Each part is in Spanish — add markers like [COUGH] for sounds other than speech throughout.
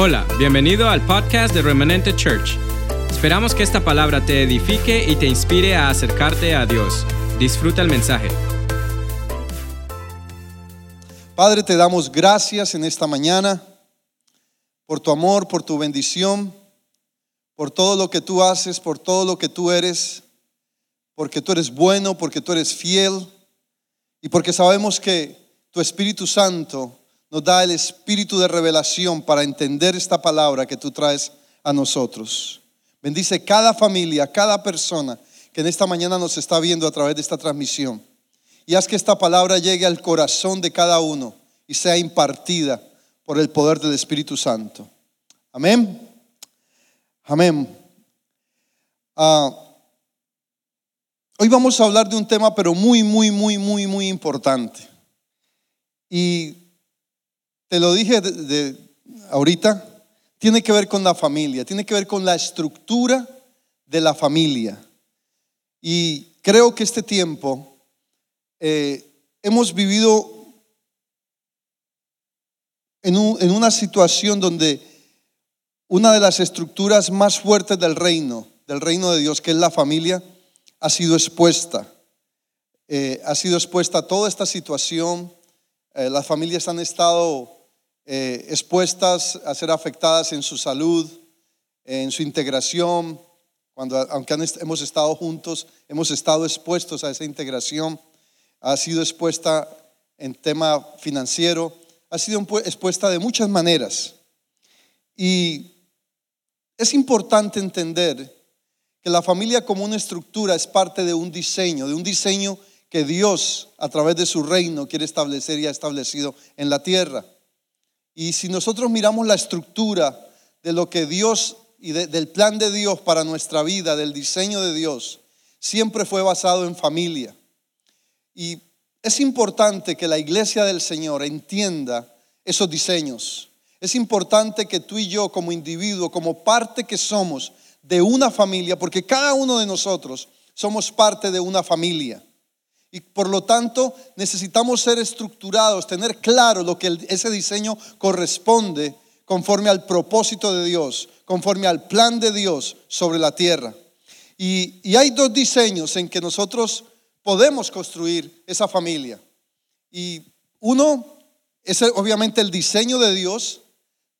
Hola, bienvenido al podcast de Remanente Church. Esperamos que esta palabra te edifique y te inspire a acercarte a Dios. Disfruta el mensaje. Padre, te damos gracias en esta mañana por tu amor, por tu bendición, por todo lo que tú haces, por todo lo que tú eres, porque tú eres bueno, porque tú eres fiel y porque sabemos que tu Espíritu Santo nos da el espíritu de revelación para entender esta palabra que tú traes a nosotros. Bendice cada familia, cada persona que en esta mañana nos está viendo a través de esta transmisión. Y haz que esta palabra llegue al corazón de cada uno y sea impartida por el poder del Espíritu Santo. Amén. Amén. Ah, hoy vamos a hablar de un tema, pero muy, muy, muy, muy, muy importante. Y te lo dije de, ahorita, tiene que ver con la familia, tiene que ver con la estructura de la familia. Y creo que este tiempo eh, hemos vivido en, en una situación donde una de las estructuras más fuertes del reino, del reino de Dios, que es la familia, ha sido expuesta. Eh, ha sido expuesta a toda esta situación. Eh, las familias han estado eh, expuestas a ser afectadas en su salud, en su integración, cuando aunque hemos estado juntos, hemos estado expuestos a esa integración, ha sido expuesta en tema financiero, ha sido expuesta de muchas maneras. Y es importante entender que la familia como una estructura es parte de un diseño, de un diseño que Dios a través de su reino quiere establecer y ha establecido en la tierra. Y si nosotros miramos la estructura de lo que Dios y del plan de Dios para nuestra vida, del diseño de Dios, siempre fue basado en familia. Y es importante que la iglesia del Señor entienda esos diseños. Es importante que tú y yo como individuo, como parte que somos de una familia, porque cada uno de nosotros somos parte de una familia. Y por lo tanto necesitamos ser estructurados, tener claro lo que ese diseño corresponde conforme al propósito de Dios, conforme al plan de Dios sobre la tierra. Y, y hay dos diseños en que nosotros podemos construir esa familia. Y uno es obviamente el diseño de Dios,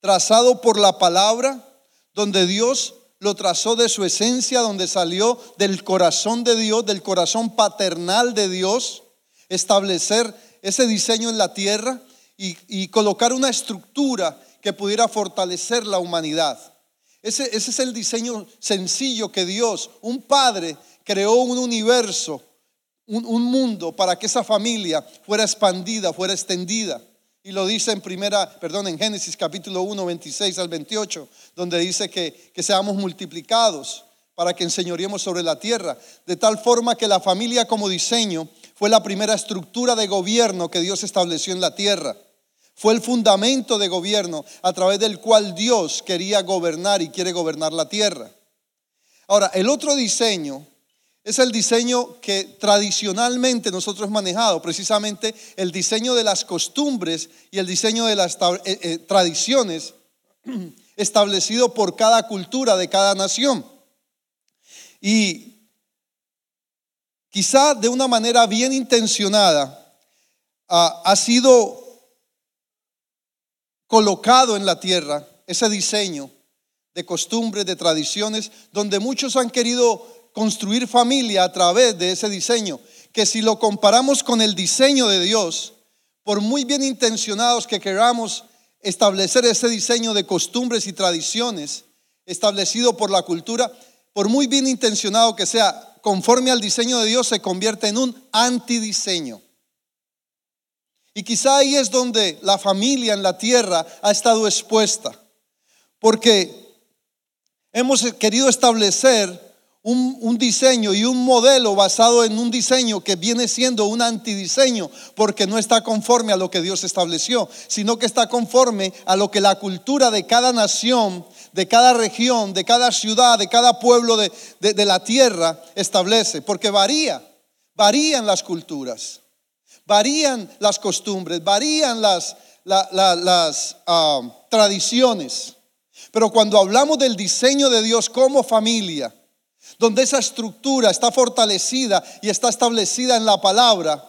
trazado por la palabra, donde Dios lo trazó de su esencia, donde salió del corazón de Dios, del corazón paternal de Dios, establecer ese diseño en la tierra y, colocar una estructura que pudiera fortalecer la humanidad. Ese, es el diseño sencillo que Dios, un padre, creó un universo, un, un mundo para que esa familia fuera expandida, fuera extendida. Y lo dice en primera, perdón, en Génesis capítulo 1, 26 al 28, donde dice que, que seamos multiplicados para que enseñoreemos sobre la tierra, de tal forma que la familia como diseño fue la primera estructura de gobierno que Dios estableció en la tierra. Fue el fundamento de gobierno a través del cual Dios quería gobernar y quiere gobernar la tierra. Ahora, el otro diseño es el diseño que tradicionalmente nosotros hemos manejado, precisamente el diseño de las costumbres y el diseño de las eh, eh, tradiciones [CLEARS THROAT] establecido por cada cultura de cada nación. Y quizá de una manera bien intencionada ah, ha sido colocado en la tierra ese diseño de costumbres, de tradiciones, donde muchos han querido construir familia a través de ese diseño, que si lo comparamos con el diseño de Dios, por muy bien intencionados que queramos establecer ese diseño de costumbres y tradiciones establecido por la cultura, por muy bien intencionado que sea, conforme al diseño de Dios, se convierte en un antidiseño. Y quizá ahí es donde la familia en la tierra ha estado expuesta, porque hemos querido establecer un, diseño y un modelo basado en un diseño que viene siendo un antidiseño porque no está conforme a lo que Dios estableció, sino que está conforme a lo que la cultura de cada nación, de cada región, de cada ciudad, de cada pueblo de, la tierra establece, porque varía, varían las culturas, varían las costumbres, varían las, las ah, tradiciones. Pero cuando hablamos del diseño de Dios como familia, donde esa estructura está fortalecida y está establecida en la palabra,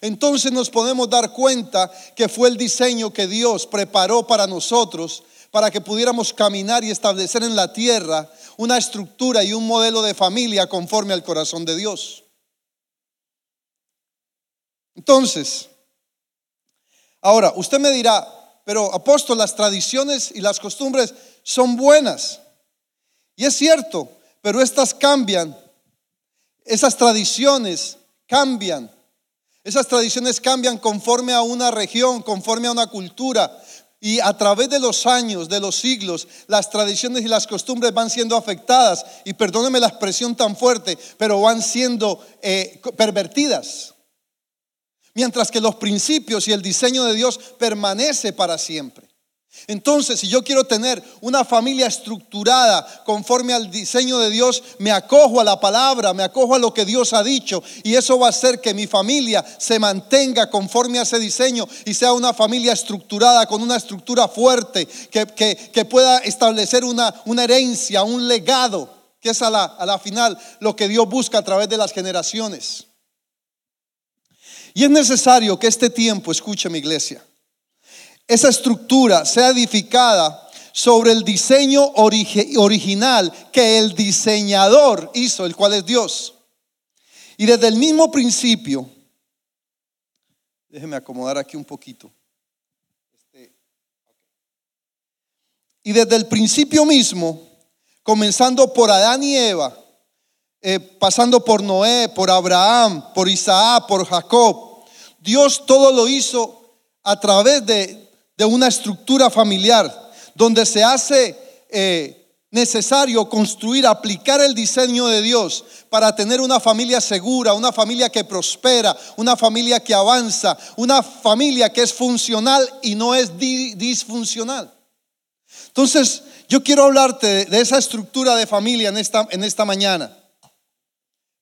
entonces nos podemos dar cuenta que fue el diseño que Dios preparó para nosotros para que pudiéramos caminar y establecer en la tierra una estructura y un modelo de familia conforme al corazón de Dios. Entonces, ahora usted me dirá, pero apóstol, las tradiciones y las costumbres son buenas. Y es cierto, pero estas cambian. Esas tradiciones cambian. Esas tradiciones cambian conforme a una región, conforme a una cultura. Y a través de los años, de los siglos, las tradiciones y las costumbres van siendo afectadas. Y perdóneme la expresión tan fuerte, pero van siendo eh, pervertidas mientras que los principios y el diseño de Dios permanece para siempre. Entonces, si yo quiero tener una familia estructurada conforme al diseño de Dios, me acojo a la palabra, me acojo a lo que Dios ha dicho y eso va a hacer que mi familia se mantenga conforme a ese diseño y sea una familia estructurada, con una estructura fuerte, que, pueda establecer una, una, herencia, un legado, que es a la, a la final lo que Dios busca a través de las generaciones. Y es necesario que este tiempo, escuche mi iglesia, esa estructura sea edificada sobre el diseño original que el diseñador hizo, el cual es Dios. Y desde el mismo principio, déjeme acomodar aquí un poquito. Este, y desde el principio mismo, comenzando por Adán y Eva, eh, pasando por Noé, por Abraham, por Isaac, por Jacob, Dios todo lo hizo a través de, una estructura familiar, donde se hace eh, necesario construir, aplicar el diseño de Dios para tener una familia segura, una familia que prospera, una familia que avanza, una familia que es funcional y no es disfuncional. Entonces, yo quiero hablarte de esa estructura de familia en esta, en esta mañana,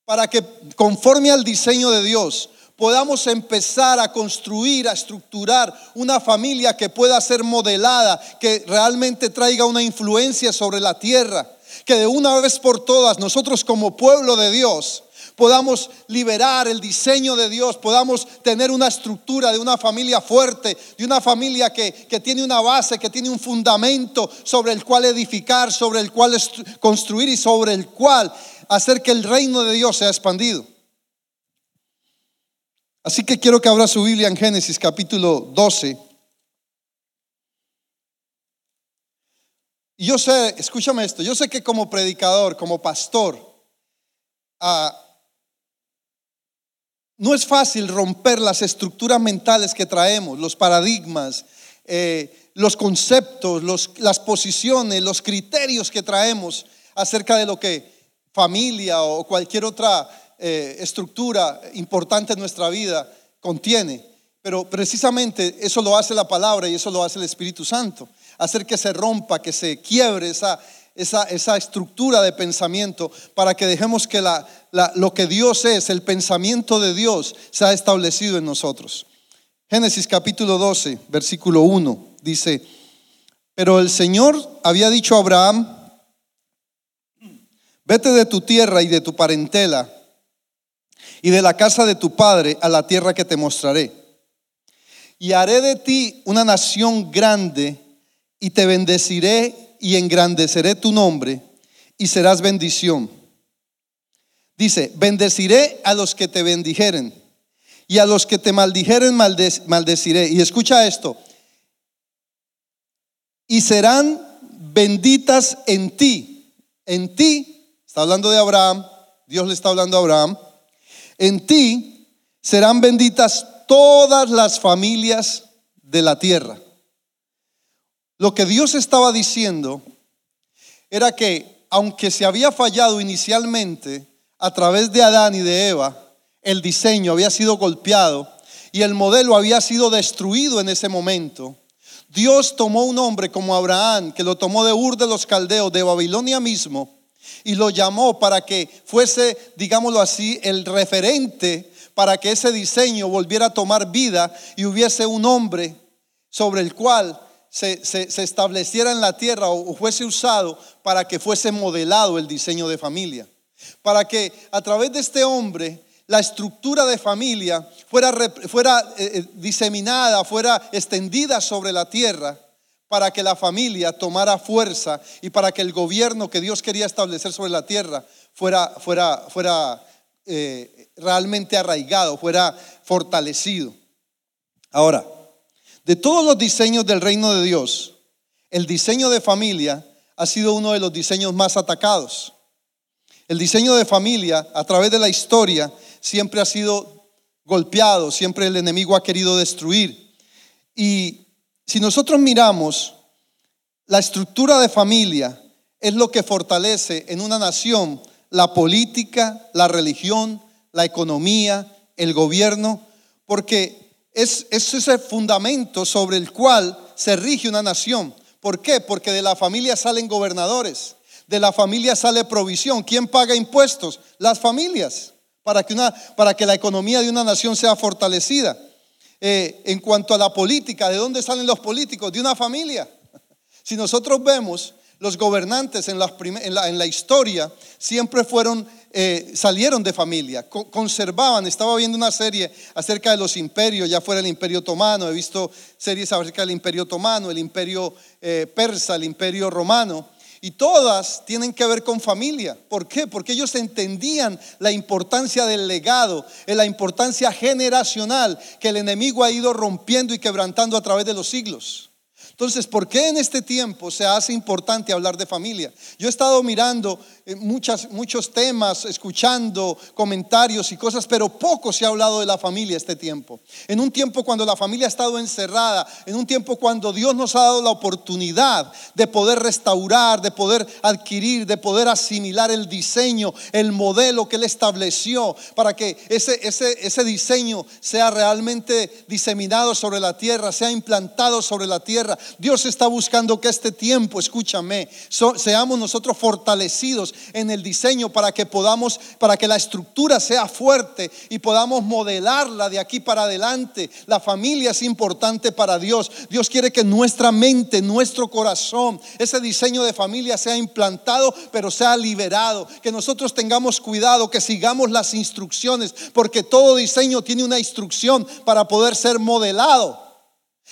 para que conforme al diseño de Dios, podamos empezar a construir, a estructurar una familia que pueda ser modelada, que realmente traiga una influencia sobre la tierra, que de una vez por todas nosotros como pueblo de Dios podamos liberar el diseño de Dios, podamos tener una estructura de una familia fuerte, de una familia que, que tiene una base, que tiene un fundamento sobre el cual edificar, sobre el cual construir y sobre el cual hacer que el reino de Dios sea expandido. Así que quiero que abra su Biblia en Génesis capítulo 12. Y yo sé, escúchame esto, yo sé que como predicador, como pastor, ah, no es fácil romper las estructuras mentales que traemos, los paradigmas, eh, los conceptos, las posiciones, los criterios que traemos acerca de lo que familia o cualquier otra eh, estructura importante en nuestra vida contiene. Pero precisamente eso lo hace la palabra y eso lo hace el Espíritu Santo. Hacer que se rompa, que se quiebre esa, esa, esa estructura de pensamiento para que dejemos que la, lo que Dios es, el pensamiento de Dios, sea establecido en nosotros. Génesis capítulo 12, versículo 1, dice, pero el Señor había dicho a Abraham, vete de tu tierra y de tu parentela y de la casa de tu padre a la tierra que te mostraré. Y haré de ti una nación grande y te bendeciré y engrandeceré tu nombre y serás bendición. Dice, bendeciré a los que te bendijeren y a los que te maldijeren maldeciré. Y escucha esto, y serán benditas en ti. En ti, está hablando de Abraham, Dios le está hablando a Abraham, en ti serán benditas todas las familias de la tierra. Lo que Dios estaba diciendo era que aunque se había fallado inicialmente a través de Adán y de Eva, el diseño había sido golpeado y el modelo había sido destruido en ese momento. Dios tomó un hombre como Abraham, que lo tomó de Ur de los Caldeos, de Babilonia mismo, y lo llamó para que fuese, digámoslo así, el referente para que ese diseño volviera a tomar vida y hubiese un hombre sobre el cual se, se estableciera en la tierra o fuese usado para que fuese modelado el diseño de familia. Para que a través de este hombre la estructura de familia fuera, fuera eh, eh, diseminada, fuera extendida sobre la tierra, para que la familia tomara fuerza y para que el gobierno que Dios quería establecer sobre la tierra fuera, fuera, fuera eh, realmente arraigado, fuera fortalecido. Ahora, de todos los diseños del reino de Dios, el diseño de familia ha sido uno de los diseños más atacados. El diseño de familia a través de la historia siempre ha sido golpeado, siempre el enemigo ha querido destruir. Y si nosotros miramos, la estructura de familia es lo que fortalece en una nación la política, la religión, la economía, el gobierno, porque es, es ese fundamento sobre el cual se rige una nación. ¿Por qué? Porque de la familia salen gobernadores, de la familia sale provisión. ¿Quién paga impuestos? Las familias, para que, una, para que la economía de una nación sea fortalecida. Eh, en cuanto a la política, ¿de dónde salen los políticos? De una familia. [LAUGHS] Si nosotros vemos, los gobernantes en, la, historia siempre fueron, eh, salieron de familia, conservaban, estaba viendo una serie acerca de los imperios, ya fuera el imperio otomano, he visto series acerca del imperio otomano, el imperio eh, persa, el imperio romano, y todas tienen que ver con familia. ¿Por qué? Porque ellos entendían la importancia del legado, la importancia generacional que el enemigo ha ido rompiendo y quebrantando a través de los siglos. Entonces, ¿por qué en este tiempo se hace importante hablar de familia? Yo he estado mirando eh, muchos temas, escuchando comentarios y cosas, pero poco se ha hablado de la familia este tiempo. En un tiempo cuando la familia ha estado encerrada, en un tiempo cuando Dios nos ha dado la oportunidad de poder restaurar, de poder adquirir, de poder asimilar el diseño, el modelo que Él estableció para que ese, ese, ese diseño sea realmente diseminado sobre la tierra, sea implantado sobre la tierra Dios está buscando que este tiempo, escúchame, seamos nosotros fortalecidos en el diseño para que podamos, para que la estructura sea fuerte y podamos modelarla de aquí para adelante. La familia es importante para Dios. Dios quiere que nuestra mente, nuestro corazón, ese diseño de familia sea implantado, pero sea liberado. Que nosotros tengamos cuidado, que sigamos las instrucciones, porque todo diseño tiene una instrucción para poder ser modelado.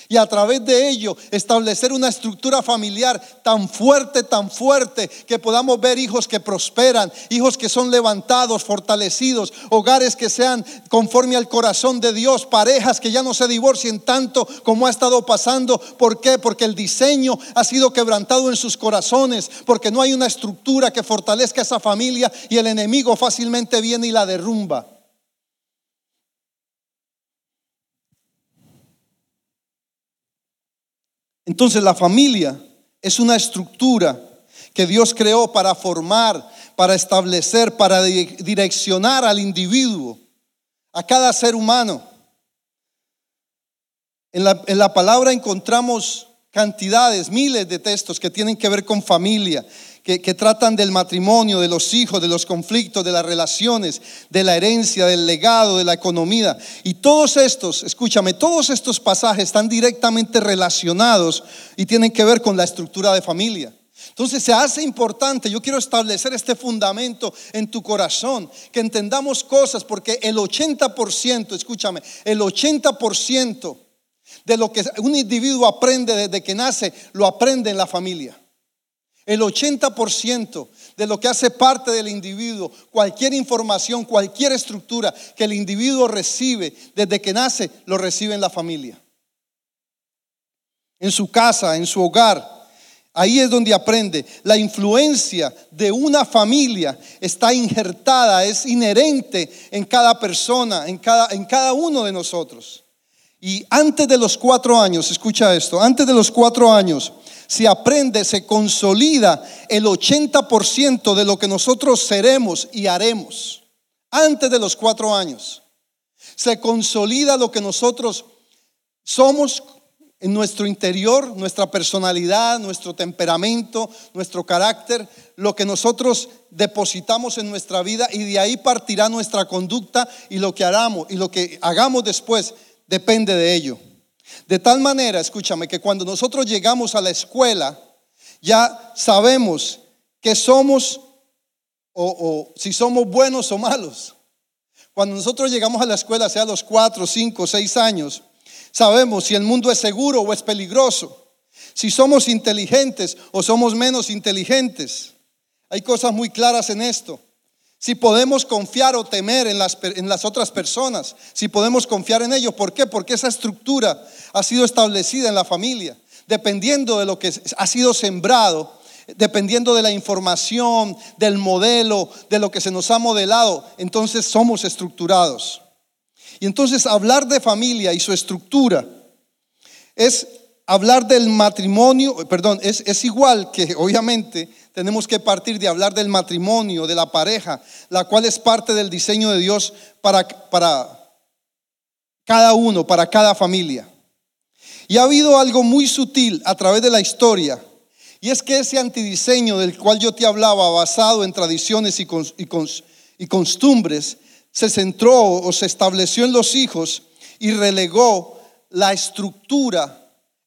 Y a través de ello establecer una estructura familiar tan fuerte, tan fuerte, que podamos ver hijos que prosperan, hijos que son levantados, fortalecidos, hogares que sean conforme al corazón de Dios, parejas que ya no se divorcien tanto como ha estado pasando. ¿Por qué? Porque el diseño ha sido quebrantado en sus corazones, porque no hay una estructura que fortalezca esa familia y el enemigo fácilmente viene y la derrumba. Entonces la familia es una estructura que Dios creó para formar, para establecer, para direccionar al individuo, a cada ser humano. En la, palabra encontramos cantidades, miles de textos que tienen que ver con familia, que, tratan del matrimonio, de los hijos, de los conflictos, de las relaciones, de la herencia, del legado, de la economía. Y todos estos, escúchame, todos estos pasajes están directamente relacionados y tienen que ver con la estructura de familia. Entonces se hace importante, yo quiero establecer este fundamento en tu corazón, que entendamos cosas, porque el 80%, escúchame, el 80% de lo que un individuo aprende desde que nace, lo aprende en la familia. El 80% de lo que hace parte del individuo, cualquier información, cualquier estructura que el individuo recibe desde que nace, lo recibe en la familia. En su casa, en su hogar. Ahí es donde aprende. La influencia de una familia está injertada, es inherente en cada persona, en cada, en cada uno de nosotros. Y antes de los cuatro años, escucha esto, antes de los cuatro años, se aprende, se consolida el 80% de lo que nosotros seremos y haremos antes de los cuatro años. Se consolida lo que nosotros somos en nuestro interior, nuestra personalidad, nuestro temperamento, nuestro carácter, lo que nosotros depositamos en nuestra vida y de ahí partirá nuestra conducta y lo que hagamos y lo que hagamos después depende de ello. De tal manera, escúchame, que cuando nosotros llegamos a la escuela, ya sabemos que somos o, si somos buenos o malos. Cuando nosotros llegamos a la escuela, sea a los cuatro, cinco, seis años, sabemos si el mundo es seguro o es peligroso, si somos inteligentes o somos menos inteligentes. Hay cosas muy claras en esto. Si podemos confiar o temer en las, en las otras personas, si podemos confiar en ellos. ¿Por qué? Porque esa estructura ha sido establecida en la familia, dependiendo de lo que ha sido sembrado dependiendo de la información, del modelo, de lo que se nos ha modelado, entonces somos estructurados. Y entonces hablar de familia y su estructura es hablar del matrimonio, perdón, es, igual que obviamente tenemos que partir de hablar del matrimonio, de la pareja, la cual es parte del diseño de Dios para, cada uno, para cada familia. Y ha habido algo muy sutil a través de la historia y es que ese antidiseño del cual yo te hablaba, basado en tradiciones y, y costumbres, se centró o se estableció en los hijos y relegó la estructura,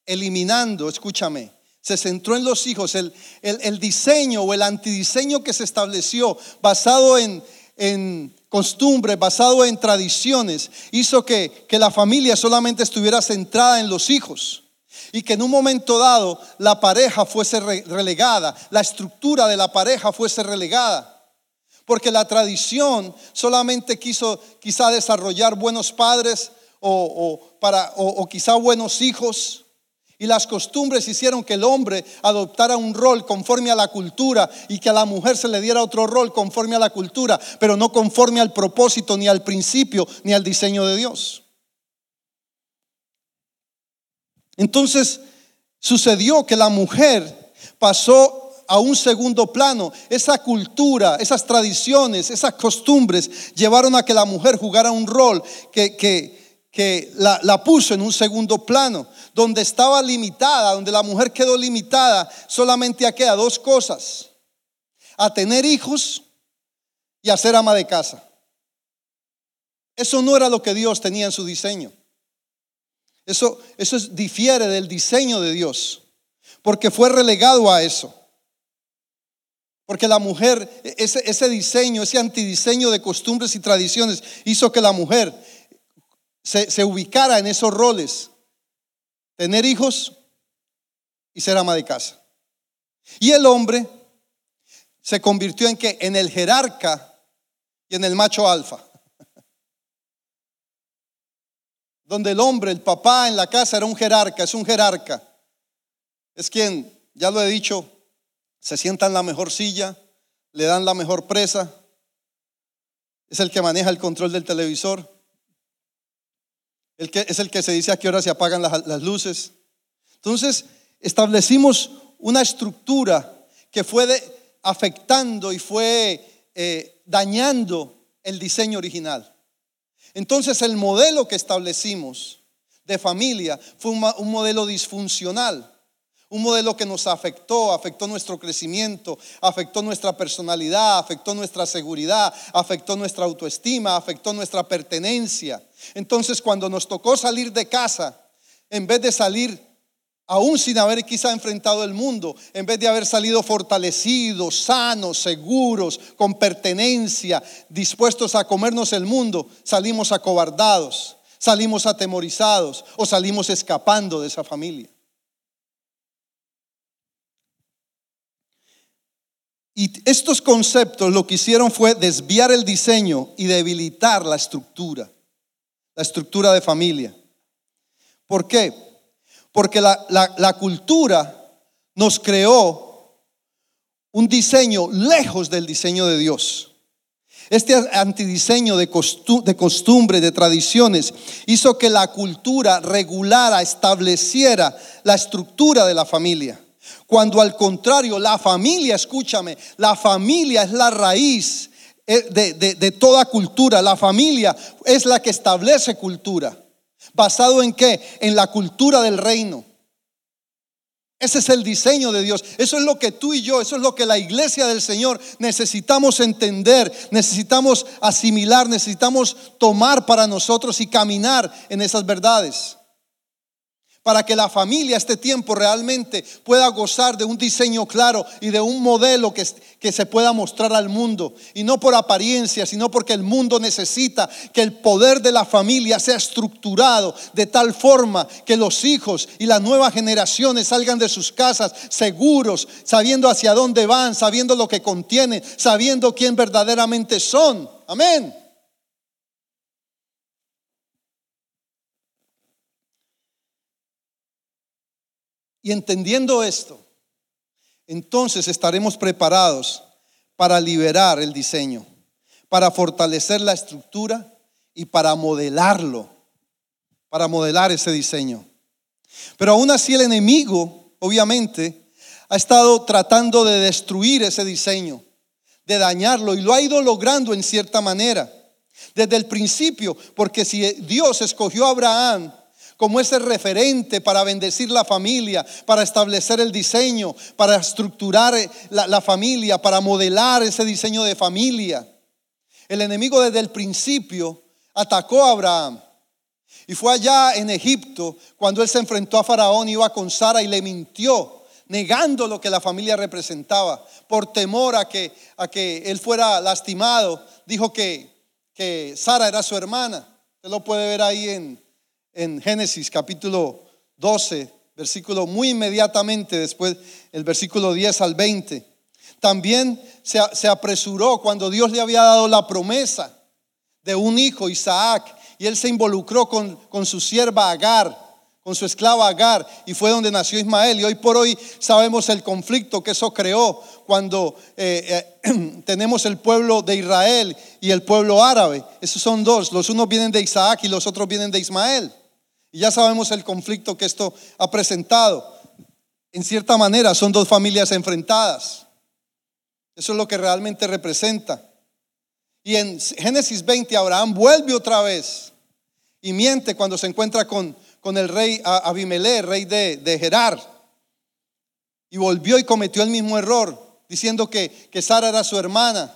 eliminando, escúchame, se centró en los hijos. El, el, diseño o el antidiseño que se estableció basado en, en costumbres, basado en tradiciones, hizo que, que la familia solamente estuviera centrada en los hijos y que en un momento dado la pareja fuese relegada, la estructura de la pareja fuese relegada. Porque la tradición solamente quiso quizá desarrollar buenos padres o, para, o quizá buenos hijos. Y las costumbres hicieron que el hombre adoptara un rol conforme a la cultura y que a la mujer se le diera otro rol conforme a la cultura, pero no conforme al propósito, ni al principio, ni al diseño de Dios. Entonces sucedió que la mujer pasó a un segundo plano. Esa cultura, esas tradiciones, esas costumbres llevaron a que la mujer jugara un rol que, que, la, la, puso en un segundo plano, donde estaba limitada, donde la mujer quedó limitada solamente a, dos cosas, a tener hijos y a ser ama de casa. Eso no era lo que Dios tenía en su diseño. Eso, eso difiere del diseño de Dios, porque fue relegado a eso. Porque la mujer, ese, ese diseño, ese antidiseño de costumbres y tradiciones hizo que la mujer se, ubicara en esos roles. Tener hijos y ser ama de casa. Y el hombre se convirtió en que en el jerarca y en el macho alfa. [LAUGHS] donde el hombre, el papá en la casa era un jerarca, es un jerarca. Es quien, ya lo he dicho, se sienta en la mejor silla, le dan la mejor presa, es el que maneja el control del televisor, el que, es el que se dice a qué hora se apagan las, luces. Entonces, establecimos una estructura que fue afectando y fue eh, dañando el diseño original. Entonces el modelo que establecimos de familia fue un, modelo disfuncional. Un modelo que nos afectó, afectó nuestro crecimiento, afectó nuestra personalidad, afectó nuestra seguridad, afectó nuestra autoestima, afectó nuestra pertenencia. Entonces cuando nos tocó salir de casa, en vez de salir aún sin haber quizá enfrentado el mundo, en vez de haber salido fortalecidos, sanos, seguros, con pertenencia, dispuestos a comernos el mundo, salimos acobardados, salimos atemorizados o salimos escapando de esa familia. Y estos conceptos lo que hicieron fue desviar el diseño y debilitar la estructura, la estructura de familia. ¿Por qué? Porque la, cultura nos creó un diseño lejos del diseño de Dios. Este antidiseño de costumbres, de tradiciones, hizo que la cultura regulara, estableciera la estructura de la familia. Cuando al contrario, la familia, escúchame, la familia es la raíz eh, de toda cultura. La familia es la que establece cultura. ¿Basado en qué? En la cultura del reino. Ese es el diseño de Dios. Eso es lo que tú y yo, eso es lo que la iglesia del Señor necesitamos entender, necesitamos asimilar, necesitamos tomar para nosotros y caminar en esas verdades. Para que la familia este tiempo realmente pueda gozar de un diseño claro y de un modelo que, que se pueda mostrar al mundo. Y no por apariencia, sino porque el mundo necesita que el poder de la familia sea estructurado de tal forma que los hijos y las nuevas generaciones salgan de sus casas seguros, sabiendo hacia dónde van, sabiendo lo que contienen, sabiendo quién verdaderamente son. Amén. Y entendiendo esto, entonces estaremos preparados para liberar el diseño, para fortalecer la estructura y para modelarlo, para modelar ese diseño. Pero aún así el enemigo, obviamente, ha estado tratando de destruir ese diseño, de dañarlo, y lo ha ido logrando en cierta manera. Desde el principio, porque si Dios escogió a Abraham como ese referente para bendecir la familia, para establecer el diseño, para estructurar la, familia, para modelar ese diseño de familia. El enemigo desde el principio atacó a Abraham. Y fue allá en Egipto cuando él se enfrentó a Faraón, iba con Sara y le mintió, negando lo que la familia representaba, por temor a que, a que él fuera lastimado. Dijo que, que Sara era su hermana. Usted lo puede ver ahí en, en Génesis capítulo 12, versículo muy inmediatamente después, el versículo 10 al 20. También se, apresuró cuando Dios le había dado la promesa de un hijo, Isaac, y él se involucró con, con su sierva Agar, con su esclava Agar, y fue donde nació Ismael. Y hoy por hoy sabemos el conflicto que eso creó cuando eh, eh, [CLEARS THROAT] tenemos el pueblo de Israel y el pueblo árabe. Esos son dos, los unos vienen de Isaac y los otros vienen de Ismael. Y ya sabemos el conflicto que esto ha presentado. En cierta manera son dos familias enfrentadas. Eso es lo que realmente representa. Y en Génesis 20 Abraham vuelve otra vez y miente cuando se encuentra con, con el rey Abimelech, rey de, de, Gerar. Y volvió y cometió el mismo error, diciendo que, que Sara era su hermana.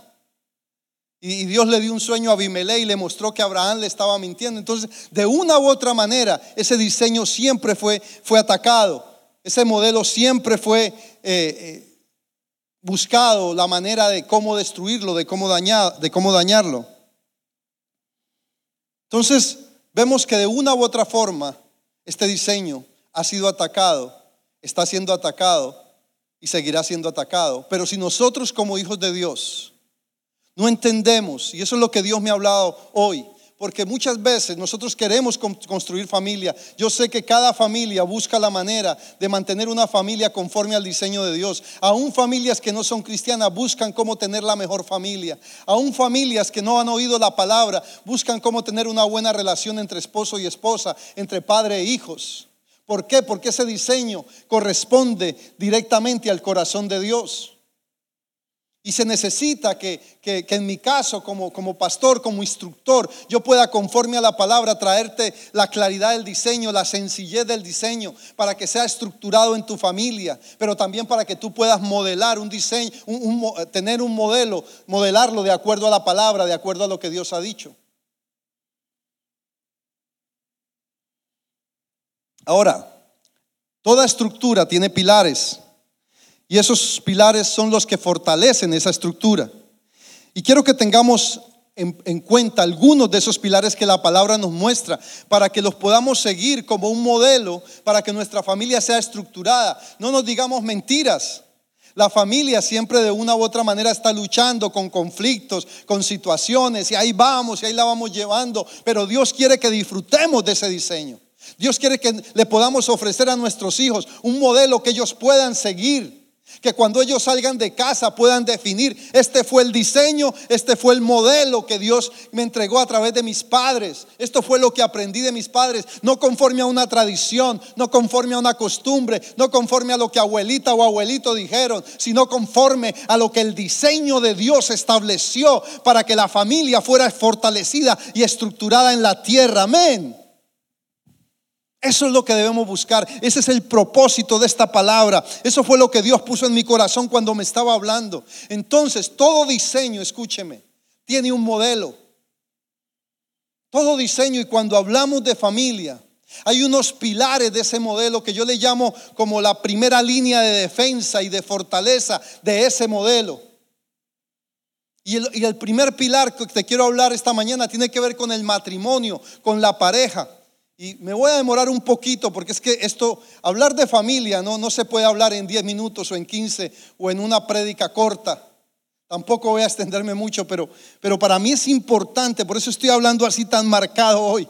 Y Dios le dio un sueño a Abimelech y le mostró que Abraham le estaba mintiendo. Entonces, de una u otra manera, ese diseño siempre fue, fue atacado. Ese modelo siempre fue eh, eh, buscado, la manera de cómo destruirlo, de cómo, dañar, de cómo dañarlo. Entonces, vemos que de una u otra forma, este diseño ha sido atacado, está siendo atacado y seguirá siendo atacado. Pero si nosotros como hijos de Dios, no entendemos, y eso es lo que Dios me ha hablado hoy, porque muchas veces nosotros queremos construir familia. Yo sé que cada familia busca la manera de mantener una familia conforme al diseño de Dios. Aún familias que no son cristianas buscan cómo tener la mejor familia. Aún familias que no han oído la palabra buscan cómo tener una buena relación entre esposo y esposa, entre padre e hijos. ¿Por qué? Porque ese diseño corresponde directamente al corazón de Dios. Y se necesita que, en mi caso, como, como pastor, como instructor, yo pueda, conforme a la palabra, traerte la claridad del diseño, la sencillez del diseño, para que sea estructurado en tu familia, pero también para que tú puedas modelar un diseño, tener un modelo, modelarlo de acuerdo a la palabra, de acuerdo a lo que Dios ha dicho. Ahora, toda estructura tiene pilares. Y esos pilares son los que fortalecen esa estructura. Y quiero que tengamos en, cuenta algunos de esos pilares que la palabra nos muestra para que los podamos seguir como un modelo para que nuestra familia sea estructurada. No nos digamos mentiras. La familia siempre de una u otra manera está luchando con conflictos, con situaciones, y ahí vamos, y ahí la vamos llevando. Pero Dios quiere que disfrutemos de ese diseño. Dios quiere que le podamos ofrecer a nuestros hijos un modelo que ellos puedan seguir. Que cuando ellos salgan de casa puedan definir, este fue el diseño, este fue el modelo que Dios me entregó a través de mis padres. Esto fue lo que aprendí de mis padres, no conforme a una tradición, no conforme a una costumbre, no conforme a lo que abuelita o abuelito dijeron, sino conforme a lo que el diseño de Dios estableció para que la familia fuera fortalecida y estructurada en la tierra. Amén. Eso es lo que debemos buscar. Ese es el propósito de esta palabra. Eso fue lo que Dios puso en mi corazón cuando me estaba hablando. Entonces, todo diseño, escúcheme, tiene un modelo. Todo diseño y cuando hablamos de familia, Hay unos pilares de ese modelo que yo le llamo como la primera línea de defensa y de fortaleza de ese modelo. Y el, primer pilar que te quiero hablar esta mañana tiene que ver con el matrimonio, con la pareja. Y me voy a demorar un poquito porque es que esto, hablar de familia, no, no se puede hablar en 10 minutos o en 15 o en una prédica corta. Tampoco voy a extenderme mucho, pero, pero para mí es importante, por eso estoy hablando así tan marcado hoy.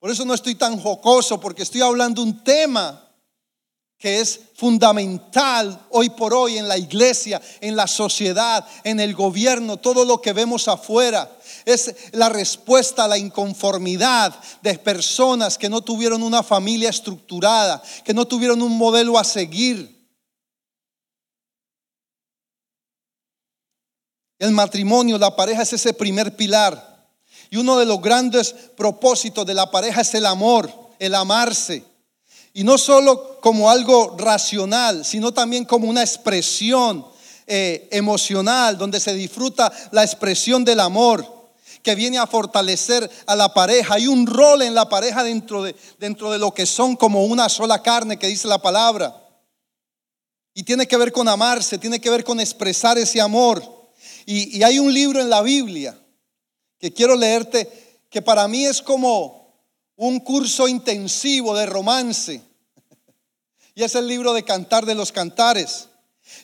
Por eso no estoy tan jocoso, porque estoy hablando un tema que es fundamental hoy por hoy en la iglesia, en la sociedad, en el gobierno, todo lo que vemos afuera. Es la respuesta a la inconformidad de personas que no tuvieron una familia estructurada, que no tuvieron un modelo a seguir. El matrimonio, la pareja es ese primer pilar. Y uno de los grandes propósitos de la pareja es el amor, el amarse. Y no solo como algo racional, sino también como una expresión eh, emocional, donde se disfruta la expresión del amor, que viene a fortalecer a la pareja. Hay un rol en la pareja dentro de, dentro de lo que son como una sola carne, que dice la palabra. Y tiene que ver con amarse, tiene que ver con expresar ese amor. y hay un libro en la Biblia que quiero leerte, que para mí es como un curso intensivo de romance. [LAUGHS] Y es el libro de Cantar de los Cantares.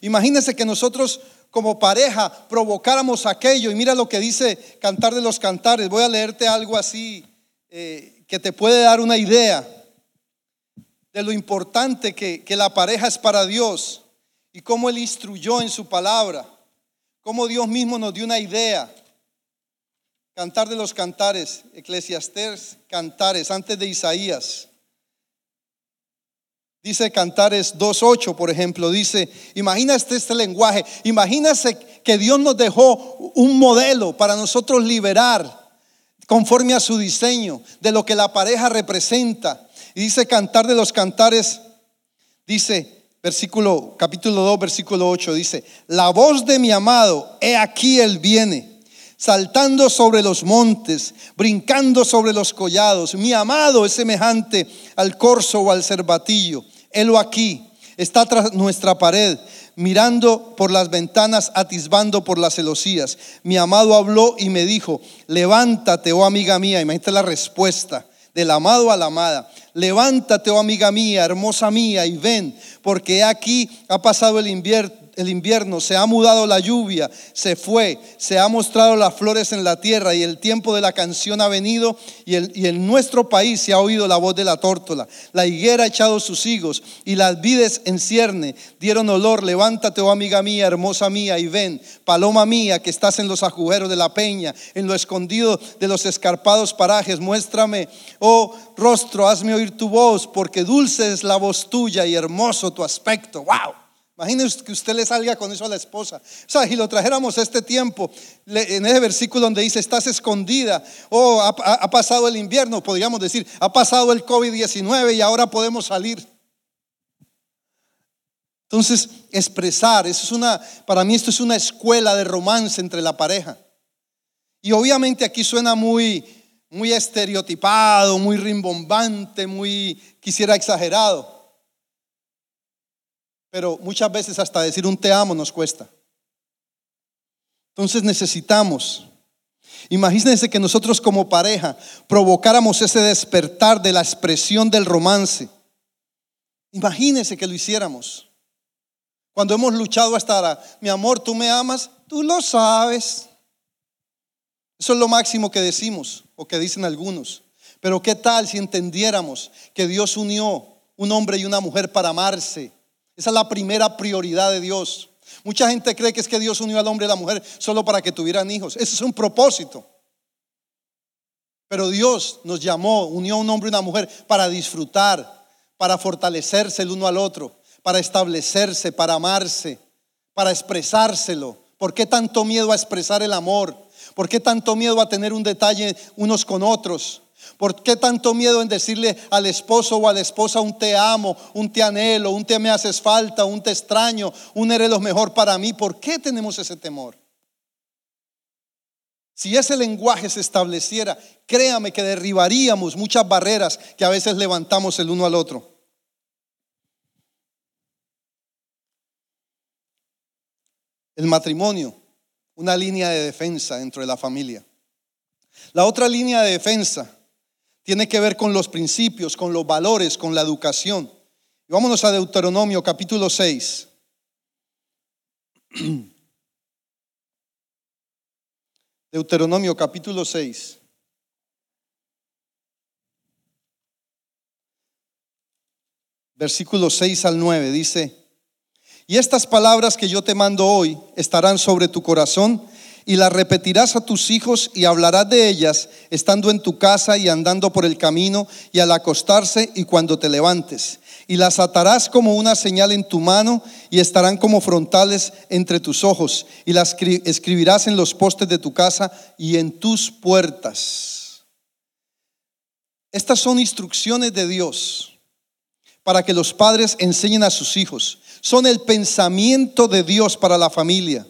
Imagínense que nosotros como pareja provocáramos aquello y mira lo que dice Cantar de los Cantares. Voy a leerte algo así eh, que te puede dar una idea de lo importante que, que la pareja es para Dios y cómo Él instruyó en su palabra, cómo Dios mismo nos dio una idea Cantar de los cantares, Eclesiastés, cantares, antes de Isaías. Dice Cantares 2.8, por ejemplo, dice, imagínate este lenguaje, imagínese que Dios nos dejó un modelo para nosotros liberar conforme a su diseño de lo que la pareja representa. Y dice Cantar de los Cantares, dice, versículo, capítulo 2, versículo 8, dice, la voz de mi amado, he aquí él viene saltando sobre los montes, brincando sobre los collados. Mi amado es semejante al corzo o al cervatillo. Helo aquí, está tras nuestra pared, mirando por las ventanas, atisbando por las celosías. Mi amado habló y me dijo, levántate, oh amiga mía. Imagínate la respuesta del amado a la amada. Levántate, oh amiga mía, hermosa mía, y ven, porque aquí ha pasado el invierno el invierno, se ha mudado la lluvia, se fue, se ha mostrado las flores en la tierra y el tiempo de la canción ha venido y, en nuestro país se ha oído la voz de la tórtola. La higuera ha echado sus higos y las vides en cierne dieron olor. Levántate, oh amiga mía, hermosa mía, y ven, paloma mía, que estás en los agujeros de la peña, en lo escondido de los escarpados parajes. Muéstrame, oh rostro, hazme oír tu voz, porque dulce es la voz tuya y hermoso tu aspecto. ¡Wow! Imagínese que usted le salga con eso a la esposa. O sea, si lo trajéramos este tiempo, en ese versículo donde dice, estás escondida, o ha, pasado el invierno, podríamos decir, ha pasado el COVID-19 y ahora podemos salir. Entonces, expresar, es una, para mí esto es una escuela de romance entre la pareja. Y obviamente aquí suena muy, muy estereotipado, muy rimbombante, muy, quisiera exagerado pero muchas veces hasta decir un te amo nos cuesta. Entonces necesitamos, imagínense que nosotros como pareja provocáramos ese despertar de la expresión del romance. Imagínense que lo hiciéramos. Cuando hemos luchado hasta ahora, mi amor, tú me amas, tú lo sabes. Eso es lo máximo que decimos o que dicen algunos. Pero ¿qué tal si entendiéramos que Dios unió un hombre y una mujer para amarse, esa es la primera prioridad de Dios. Mucha gente cree que es que Dios unió al hombre y a la mujer solo para que tuvieran hijos. Ese es un propósito. Pero Dios nos llamó, unió a un hombre y una mujer para disfrutar, para fortalecerse el uno al otro, para establecerse, para amarse, para expresárselo. ¿Por qué tanto miedo a expresar el amor? ¿Por qué tanto miedo a tener un detalle unos con otros? ¿Por qué tanto miedo en decirle al esposo o a la esposa un te amo, un te anhelo, un te me haces falta, un te extraño, un eres lo mejor para mí? ¿Por qué tenemos ese temor? Si ese lenguaje se estableciera, créame que derribaríamos muchas barreras que a veces levantamos el uno al otro. El matrimonio, una línea de defensa dentro de la familia. La otra línea de defensa tiene que ver con los principios, con los valores, con la educación. Y vámonos a Deuteronomio capítulo 6. [CLEARS THROAT] Deuteronomio capítulo 6. Versículos 6 al 9 dice, y estas palabras que yo te mando hoy estarán sobre tu corazón y las repetirás a tus hijos y hablarás de ellas estando en tu casa y andando por el camino y al acostarse y cuando te levantes y las atarás como una señal en tu mano y estarán como frontales entre tus ojos y las escribirás en los postes de tu casa y en tus puertas. Estas son instrucciones de Dios para que los padres enseñen a sus hijos. Son el pensamiento de Dios para la familia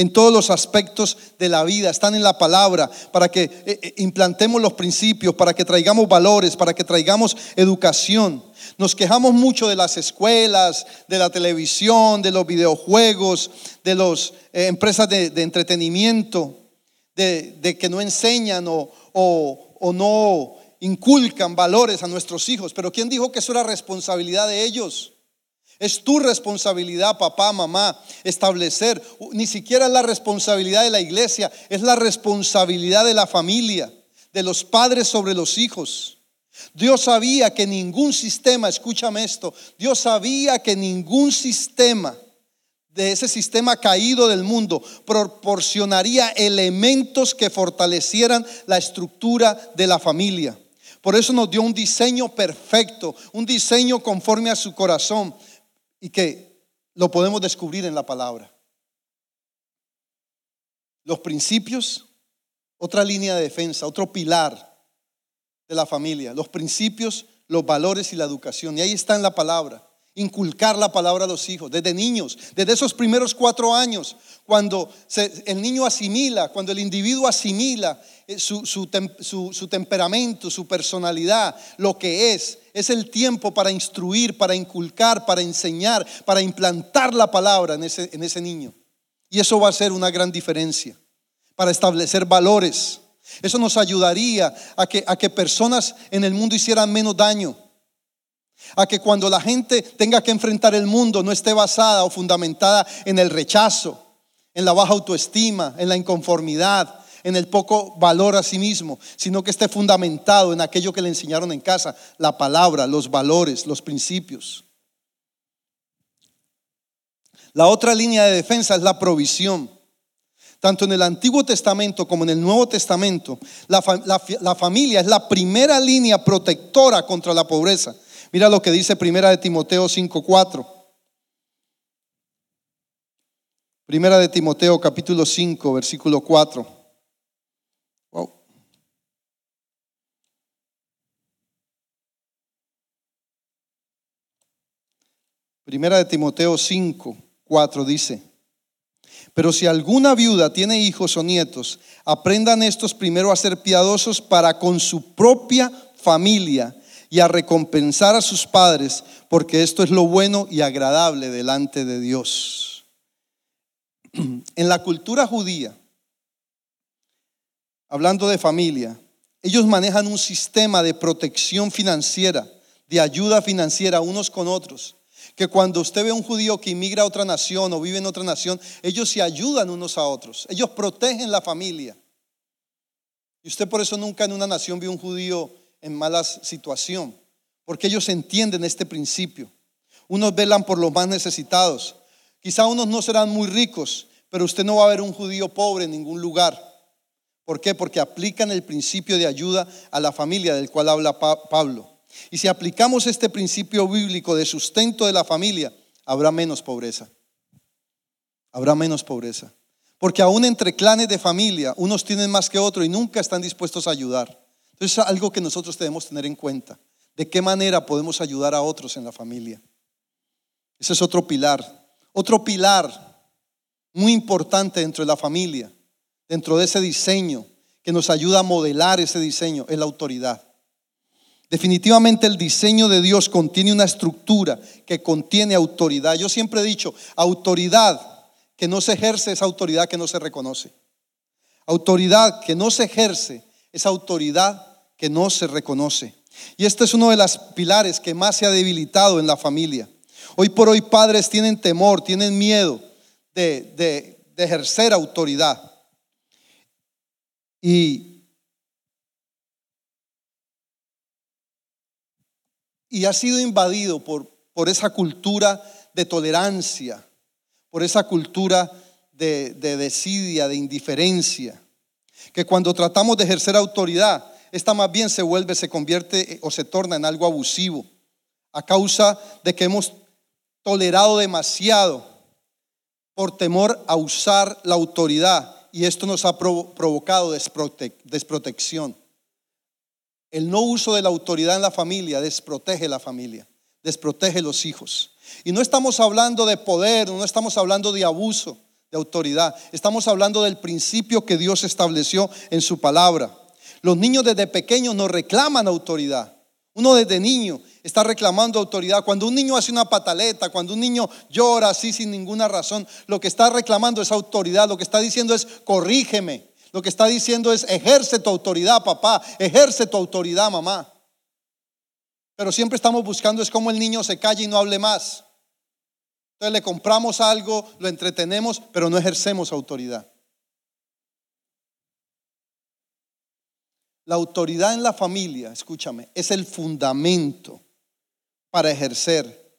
en todos los aspectos de la vida, están en la palabra, para que eh, eh, implantemos los principios, para que traigamos valores, para que traigamos educación. Nos quejamos mucho de las escuelas, de la televisión, de los videojuegos, de las eh, empresas de, entretenimiento, de, que no enseñan o, o no inculcan valores a nuestros hijos. Pero ¿quién dijo que eso era responsabilidad de ellos? Es tu responsabilidad, papá, mamá, establecer. Ni siquiera es la responsabilidad de la iglesia, es la responsabilidad de la familia, de los padres sobre los hijos. Dios sabía que ningún sistema, escúchame esto, Dios sabía que ningún sistema de ese sistema caído del mundo proporcionaría elementos que fortalecieran la estructura de la familia. Por eso nos dio un diseño perfecto, un diseño conforme a su corazón y que lo podemos descubrir en la palabra. Los principios, otra línea de defensa, otro pilar de la familia, los principios, los valores y la educación. Y ahí está en la palabra. Inculcar la palabra a los hijos, desde niños, desde esos primeros cuatro años, cuando el niño asimila, cuando el individuo asimila eh, su, su, temperamento, su personalidad, lo que es, es el tiempo para instruir, para inculcar, para enseñar, para implantar la palabra en ese, en ese niño. Y eso va a ser una gran diferencia, para establecer valores, eso nos ayudaría a que, a que personas en el mundo hicieran menos daño. A que cuando la gente tenga que enfrentar el mundo no esté basada o fundamentada en el rechazo, en la baja autoestima, en la inconformidad, en el poco valor a sí mismo, sino que esté fundamentado en aquello que le enseñaron en casa, la palabra, los valores, los principios. La otra línea de defensa es la provisión. Tanto en el Antiguo Testamento como en el Nuevo Testamento, la, familia es la primera línea protectora contra la pobreza. Mira lo que dice Primera de Timoteo 5:4. Primera de Timoteo capítulo 5, versículo 4. Primera de Timoteo 5, 4 dice, pero si alguna viuda tiene hijos o nietos, aprendan estos primero a ser piadosos para con su propia familia y a recompensar a sus padres, porque esto es lo bueno y agradable delante de Dios. [CLEARS THROAT] En la cultura judía, hablando de familia, ellos manejan un sistema de protección financiera, de ayuda financiera unos con otros que cuando usted ve a un judío que inmigra a otra nación o vive en otra nación, ellos se ayudan unos a otros, ellos protegen la familia. Y usted por eso nunca en una nación vio un judío en mala situación, porque ellos entienden este principio. Unos velan por los más necesitados. Quizá unos no serán muy ricos, pero usted no va a ver un judío pobre en ningún lugar. ¿Por qué? Porque aplican el principio de ayuda a la familia del cual habla Pablo. Y si aplicamos este principio bíblico de sustento de la familia, habrá menos pobreza. Habrá menos pobreza. Porque aún entre clanes de familia, unos tienen más que otros y nunca están dispuestos a ayudar. Entonces es algo que nosotros debemos tener en cuenta. ¿De qué manera podemos ayudar a otros en la familia? Ese es otro pilar. Otro pilar muy importante dentro de la familia, dentro de ese diseño que nos ayuda a modelar ese diseño es la autoridad. Definitivamente el diseño de Dios contiene una estructura que contiene autoridad. Yo siempre he dicho, autoridad que no se ejerce es autoridad que no se reconoce. Autoridad que no se ejerce es autoridad que no se reconoce. Y este es uno de los pilares que más se ha debilitado en la familia. Hoy por hoy padres tienen temor, tienen miedo de, de ejercer autoridad. Y y ha sido invadido por, por esa cultura de tolerancia, por esa cultura de, de desidia, de indiferencia, que cuando tratamos de ejercer autoridad, esta más bien se vuelve, se convierte o se torna en algo abusivo, a causa de que hemos tolerado demasiado por temor a usar la autoridad y esto nos ha provocado desprotección. El no uso de la autoridad en la familia desprotege la familia, desprotege los hijos. Y no estamos hablando de poder, no estamos hablando de abuso de autoridad, estamos hablando del principio que Dios estableció en su palabra. Los niños desde pequeños no reclaman autoridad. Uno desde niño está reclamando autoridad. Cuando un niño hace una pataleta, cuando un niño llora así sin ninguna razón, lo que está reclamando es autoridad. Lo que está diciendo es, corrígeme, lo que está diciendo es, ejerce tu autoridad, papá, ejerce tu autoridad, mamá. Pero siempre estamos buscando es cómo el niño se calle y no hable más. Entonces le compramos algo, lo entretenemos, pero no ejercemos autoridad. La autoridad en la familia, escúchame, es el fundamento para ejercer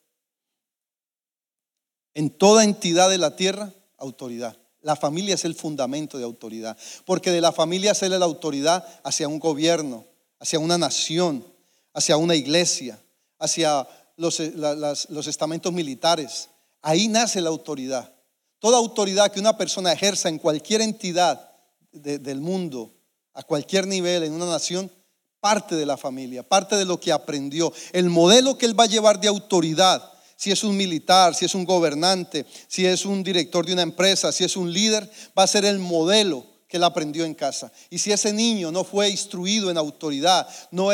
en toda entidad de la tierra autoridad. La familia es el fundamento de autoridad, porque de la familia sale la autoridad hacia un gobierno, hacia una nación, hacia una iglesia, hacia los, estamentos militares. Ahí nace la autoridad. Toda autoridad que una persona ejerza en cualquier entidad del mundo, a cualquier nivel, en una nación, parte de la familia, parte de lo que aprendió. El modelo que él va a llevar de autoridad si es un militar, si es un gobernante, si es un director de una empresa, si es un líder, va a ser el modelo que él aprendió en casa. Y si ese niño no fue instruido en autoridad, no,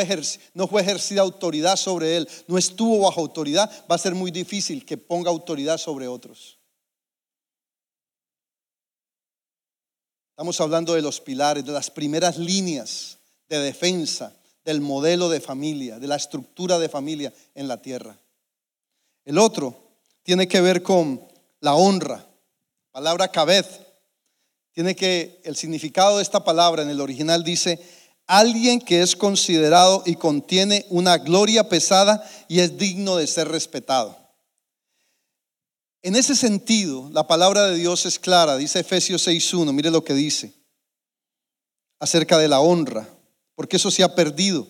no fue ejercida autoridad sobre él, no estuvo bajo autoridad, va a ser muy difícil que ponga autoridad sobre otros. Estamos hablando de los pilares, de las primeras líneas de defensa del modelo de familia, de la estructura de familia en la tierra. El otro tiene que ver con la honra. Palabra cabez. Tiene que, el significado de esta palabra en el original dice, alguien que es considerado y contiene una gloria pesada y es digno de ser respetado. En ese sentido, la palabra de Dios es clara, dice Efesios 6.1, mire lo que dice acerca de la honra, porque eso se ha perdido.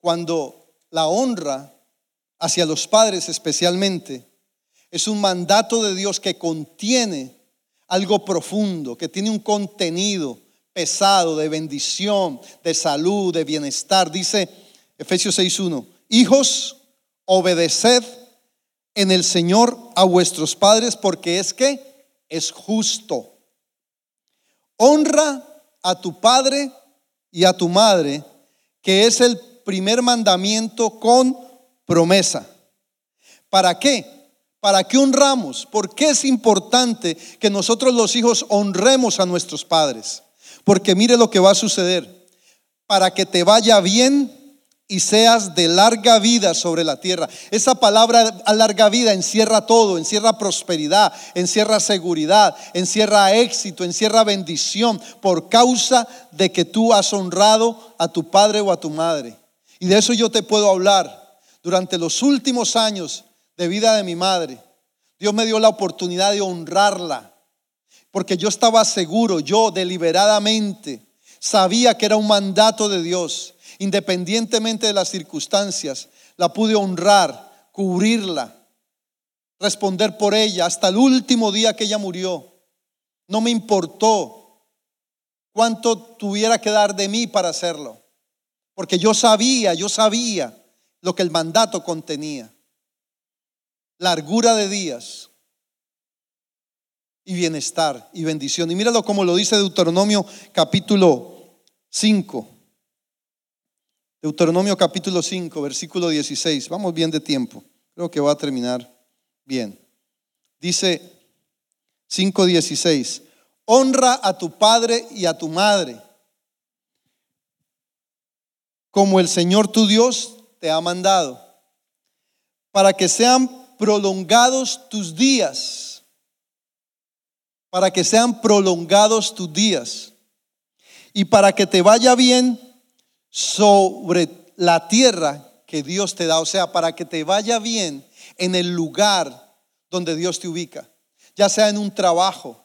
Cuando la honra hacia los padres especialmente, es un mandato de Dios que contiene algo profundo, que tiene un contenido pesado de bendición, de salud, de bienestar. Dice Efesios 6.1, hijos, obedeced en el Señor a vuestros padres porque es que es justo. Honra a tu padre y a tu madre, que es el primer mandamiento con promesa. ¿Para qué? ¿Para qué honramos? ¿Por qué es importante que nosotros los hijos honremos a nuestros padres? Porque mire lo que va a suceder. Para que te vaya bien y seas de larga vida sobre la tierra. Esa palabra a larga vida encierra todo, encierra prosperidad, encierra seguridad, encierra éxito, encierra bendición por causa de que tú has honrado a tu padre o a tu madre. Y de eso yo te puedo hablar durante los últimos años de vida de mi madre, Dios me dio la oportunidad de honrarla, porque yo estaba seguro, yo deliberadamente sabía que era un mandato de Dios, independientemente de las circunstancias, la pude honrar, cubrirla, responder por ella hasta el último día que ella murió. No me importó cuánto tuviera que dar de mí para hacerlo, porque yo sabía, yo sabía lo que el mandato contenía. Largura de días y bienestar y bendición. Y míralo como lo dice Deuteronomio capítulo 5. Deuteronomio capítulo 5, versículo 16. Vamos bien de tiempo. Creo que va a terminar bien. Dice 5.16. Honra a tu padre y a tu madre, como el Señor tu Dios te ha mandado, para que sean prolongados tus días, para que sean prolongados tus días, y para que te vaya bien sobre la tierra que Dios te da, o sea, para que te vaya bien en el lugar donde Dios te ubica, ya sea en un trabajo,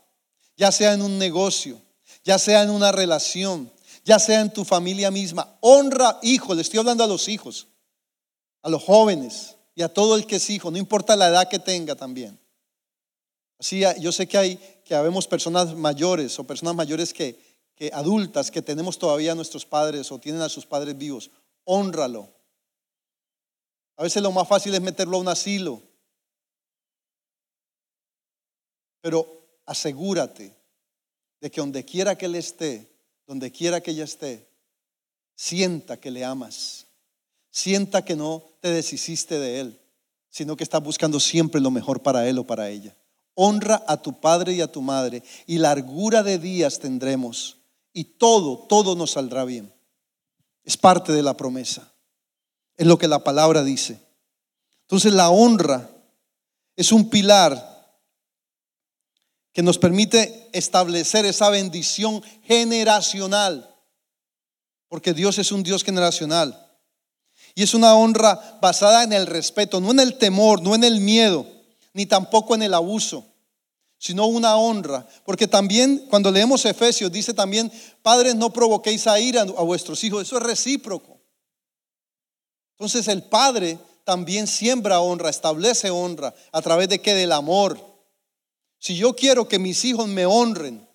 ya sea en un negocio, ya sea en una relación, ya sea en tu familia misma. Honra, hijo, le estoy hablando a los hijos, a los jóvenes y a todo el que es hijo, no importa la edad que tenga también. Así, yo sé que hay, que habemos personas mayores o personas mayores que, adultas que tenemos todavía a nuestros padres o tienen a sus padres vivos. Honralo. A veces lo más fácil es meterlo a un asilo. Pero asegúrate de que donde quiera que Él esté, donde quiera que ella esté, sienta que le amas, sienta que no te deshiciste de Él, sino que estás buscando siempre lo mejor para Él o para ella. Honra a tu padre y a tu madre y largura de días tendremos y todo, todo nos saldrá bien. Es parte de la promesa, es lo que la palabra dice. Entonces la honra es un pilar que nos permite establecer esa bendición generacional, porque Dios es un Dios generacional. Y es una honra basada en el respeto, no en el temor, no en el miedo, ni tampoco en el abuso, sino una honra. Porque también cuando leemos Efesios dice también, padres, no provoquéis a ira a vuestros hijos. Eso es recíproco. Entonces el padre también siembra honra, establece honra a través de qué? Del amor si yo quiero que mis hijos me honren,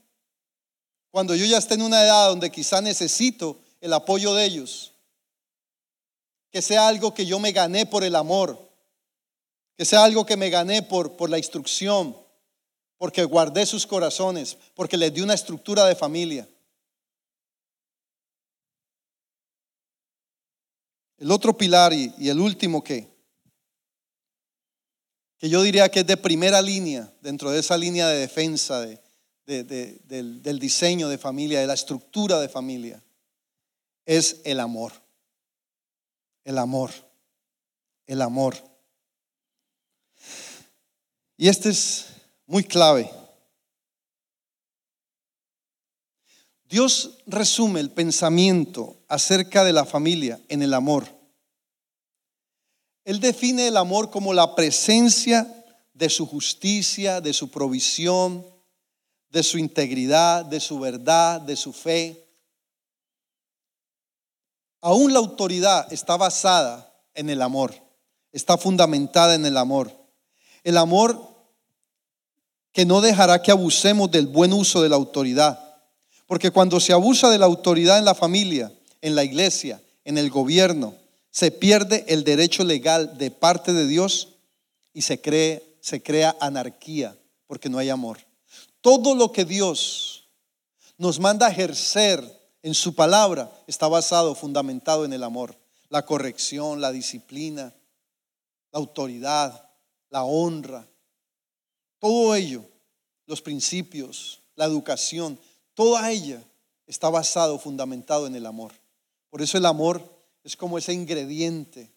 cuando yo ya esté en una edad donde quizá necesito el apoyo de ellos, que sea algo que yo me gané por el amor, que sea algo que me gané por, por la instrucción, porque guardé sus corazones, porque les di una estructura de familia. El otro pilar y, el último que que yo diría que es de primera línea, dentro de esa línea de defensa del, del diseño de familia, de la estructura de familia, es el amor. El amor. El amor. Y este es muy clave. Dios resume el pensamiento acerca de la familia en el amor. Él define el amor como la presencia de su justicia, de su provisión, de su integridad, de su verdad, de su fe. Aún la autoridad está basada en el amor, está fundamentada en el amor. El amor que no dejará que abusemos del buen uso de la autoridad. Porque cuando se abusa de la autoridad en la familia, en la iglesia, en el gobierno, se pierde el derecho legal de parte de Dios y se, cree, se crea anarquía porque no hay amor. Todo lo que Dios nos manda a ejercer en su palabra está basado, fundamentado en el amor. La corrección, la disciplina, la autoridad, la honra, todo ello, los principios, la educación, toda ella está basado, fundamentado en el amor. Por eso el amor es como ese ingrediente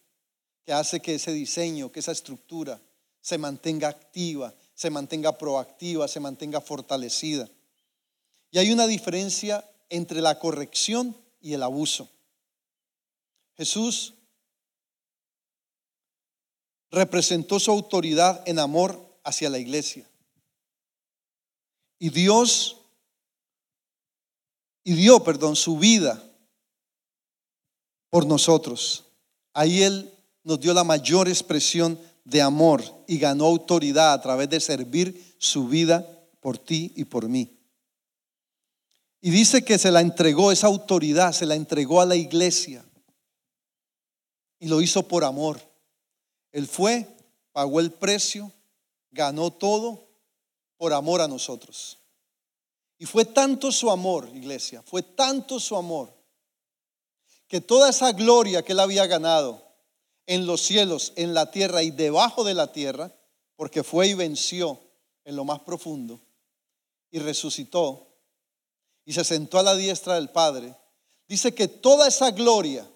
que hace que ese diseño, que esa estructura se mantenga activa, se mantenga proactiva, se mantenga fortalecida. Y hay una diferencia entre la corrección y el abuso. Jesús representó su autoridad en amor hacia la iglesia. Y Dios, y dio, perdón, su vida por nosotros. Ahí Él nos dio la mayor expresión de amor y ganó autoridad a través de servir su vida por ti y por mí. Y dice que se la entregó, esa autoridad se la entregó a la iglesia. Y lo hizo por amor. Él fue, pagó el precio, ganó todo por amor a nosotros. Y fue tanto su amor, iglesia, fue tanto su amor que toda esa gloria que él había ganado en los cielos, en la tierra y debajo de la tierra, porque fue y venció en lo más profundo y resucitó y se sentó a la diestra del Padre, dice que toda esa gloria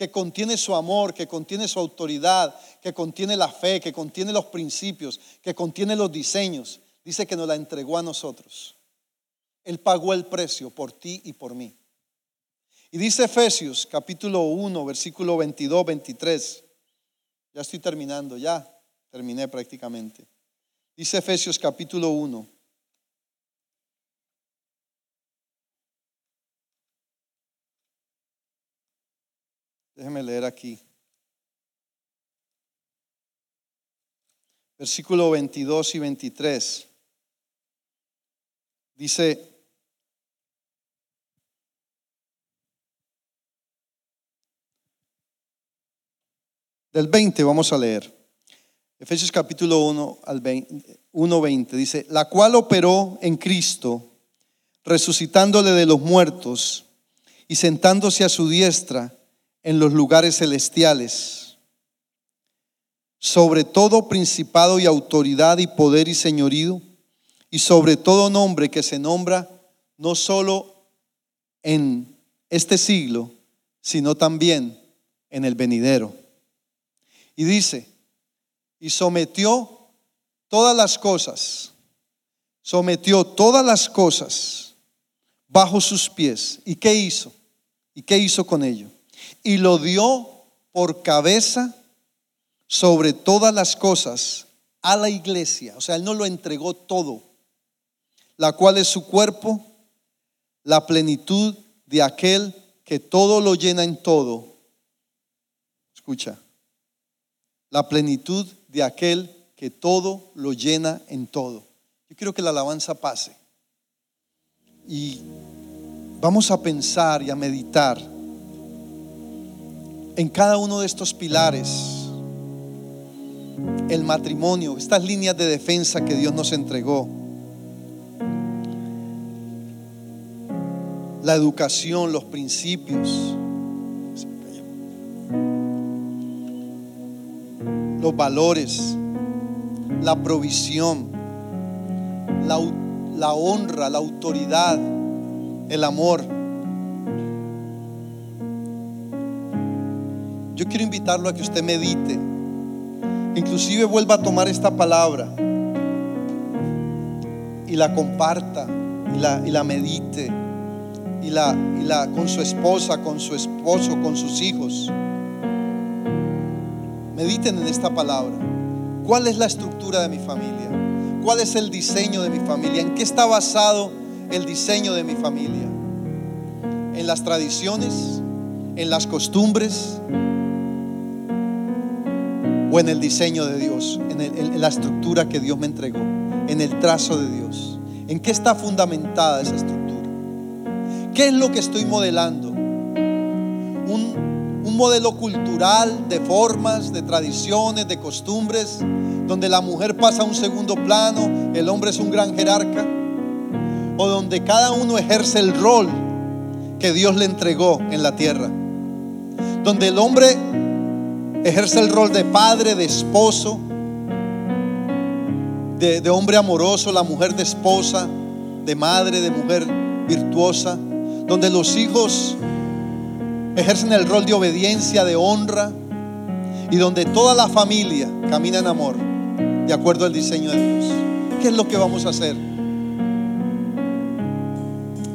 que contiene su amor, que contiene su autoridad, que contiene la fe, que contiene los principios, que contiene los diseños, dice que nos la entregó a nosotros. Él pagó el precio por ti y por mí. Y dice Efesios capítulo 1, versículo 22, 23. Ya estoy terminando, ya terminé prácticamente. Dice Efesios capítulo 1. Déjeme leer aquí. Versículo 22 y 23. Dice, Del 20 vamos a leer. Efesios capítulo 1 al 20, dice, la cual operó en Cristo, resucitándole de los muertos y sentándose a su diestra en los lugares celestiales, sobre todo principado y autoridad y poder y señorío, y sobre todo nombre que se nombra no solo en este siglo, sino también en el venidero y dice, y sometió todas las cosas, sometió todas las cosas bajo sus pies. ¿Y qué hizo? ¿Y qué hizo con ello? Y lo dio por cabeza sobre todas las cosas a la iglesia. O sea, Él no lo entregó todo, la cual es su cuerpo, la plenitud de aquel que todo lo llena en todo. Escucha, la plenitud de aquel que todo lo llena en todo. Yo quiero que la alabanza pase. Y vamos a pensar y a meditar en cada uno de estos pilares. El matrimonio, estas líneas de defensa que Dios nos entregó. La educación, los principios, los valores, la provisión, la, honra, la autoridad, el amor. Yo quiero invitarlo a que usted medite, inclusive vuelva a tomar esta palabra y la comparta y la, y la medite y la, y la con su esposa, con su esposo, con sus hijos. Mediten en esta palabra. ¿Cuál es la estructura de mi familia? ¿Cuál es el diseño de mi familia? ¿En qué está basado el diseño de mi familia? ¿En las tradiciones? ¿En las costumbres? ¿O en el diseño de Dios? ¿En, la estructura que Dios me entregó? ¿En el trazo de Dios? ¿En qué está fundamentada esa estructura? ¿Qué es lo que estoy modelando? modelo cultural de formas, de tradiciones, de costumbres, donde la mujer pasa a un segundo plano, el hombre es un gran jerarca, o donde cada uno ejerce el rol que Dios le entregó en la tierra, donde el hombre ejerce el rol de padre, de esposo, de, hombre amoroso, la mujer de esposa, de madre, de mujer virtuosa, donde los hijos ejercen el rol de obediencia, de honra, y donde toda la familia camina en amor, de acuerdo al diseño de Dios. ¿Qué es lo que vamos a hacer?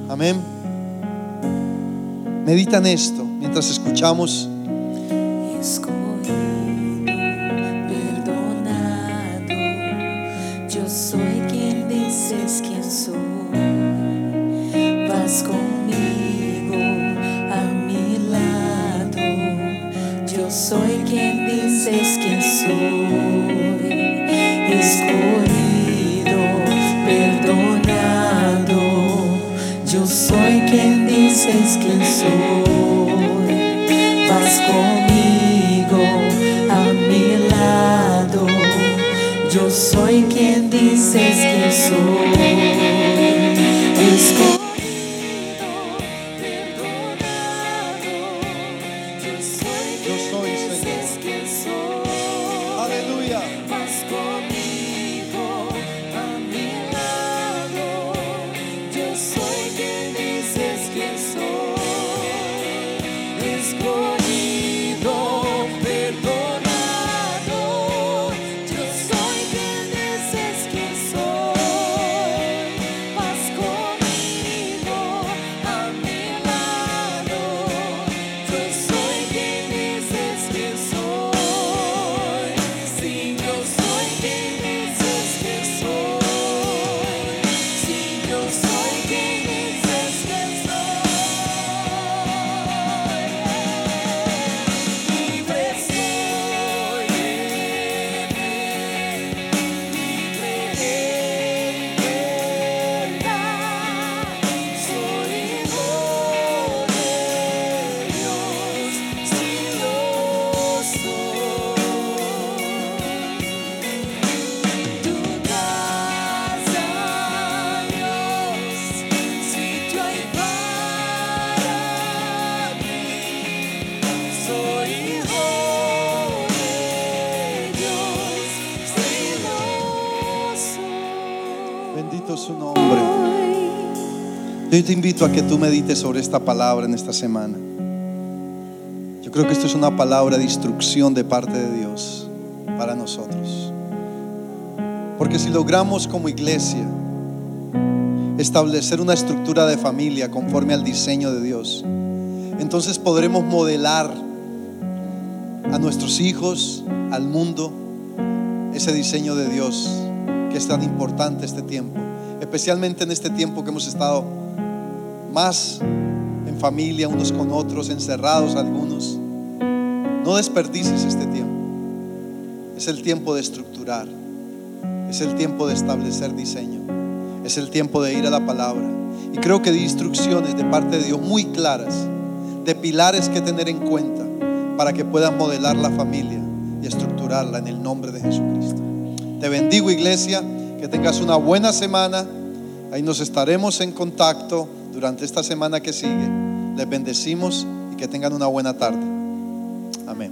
Amén. Medita en esto mientras escuchamos. Yo soy quien dices que soy, vas conmigo a mi lado. Yo soy quien dices que soy, Su nombre. Yo te invito a que tú medites sobre esta palabra en esta semana. Yo creo que esto es una palabra de instrucción de parte de Dios para nosotros. Porque si logramos como iglesia establecer una estructura de familia conforme al diseño de Dios, entonces podremos modelar a nuestros hijos, al mundo, ese diseño de Dios que es tan importante este tiempo, especialmente en este tiempo que hemos estado más en familia, unos con otros, encerrados algunos. No desperdicies este tiempo. Es el tiempo de estructurar. Es el tiempo de establecer diseño. Es el tiempo de ir a la palabra. Y creo que di instrucciones de parte de Dios muy claras, de pilares que tener en cuenta para que puedas modelar la familia y estructurarla en el nombre de Jesucristo. Te bendigo iglesia, que tengas una buena semana. Ahí nos estaremos en contacto durante esta semana que sigue. Les bendecimos y que tengan una buena tarde. Amén.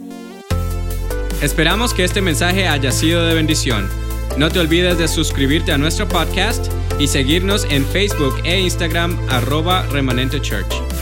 Esperamos que este mensaje haya sido de bendición. No te olvides de suscribirte a nuestro podcast y seguirnos en Facebook e Instagram arroba remanente church.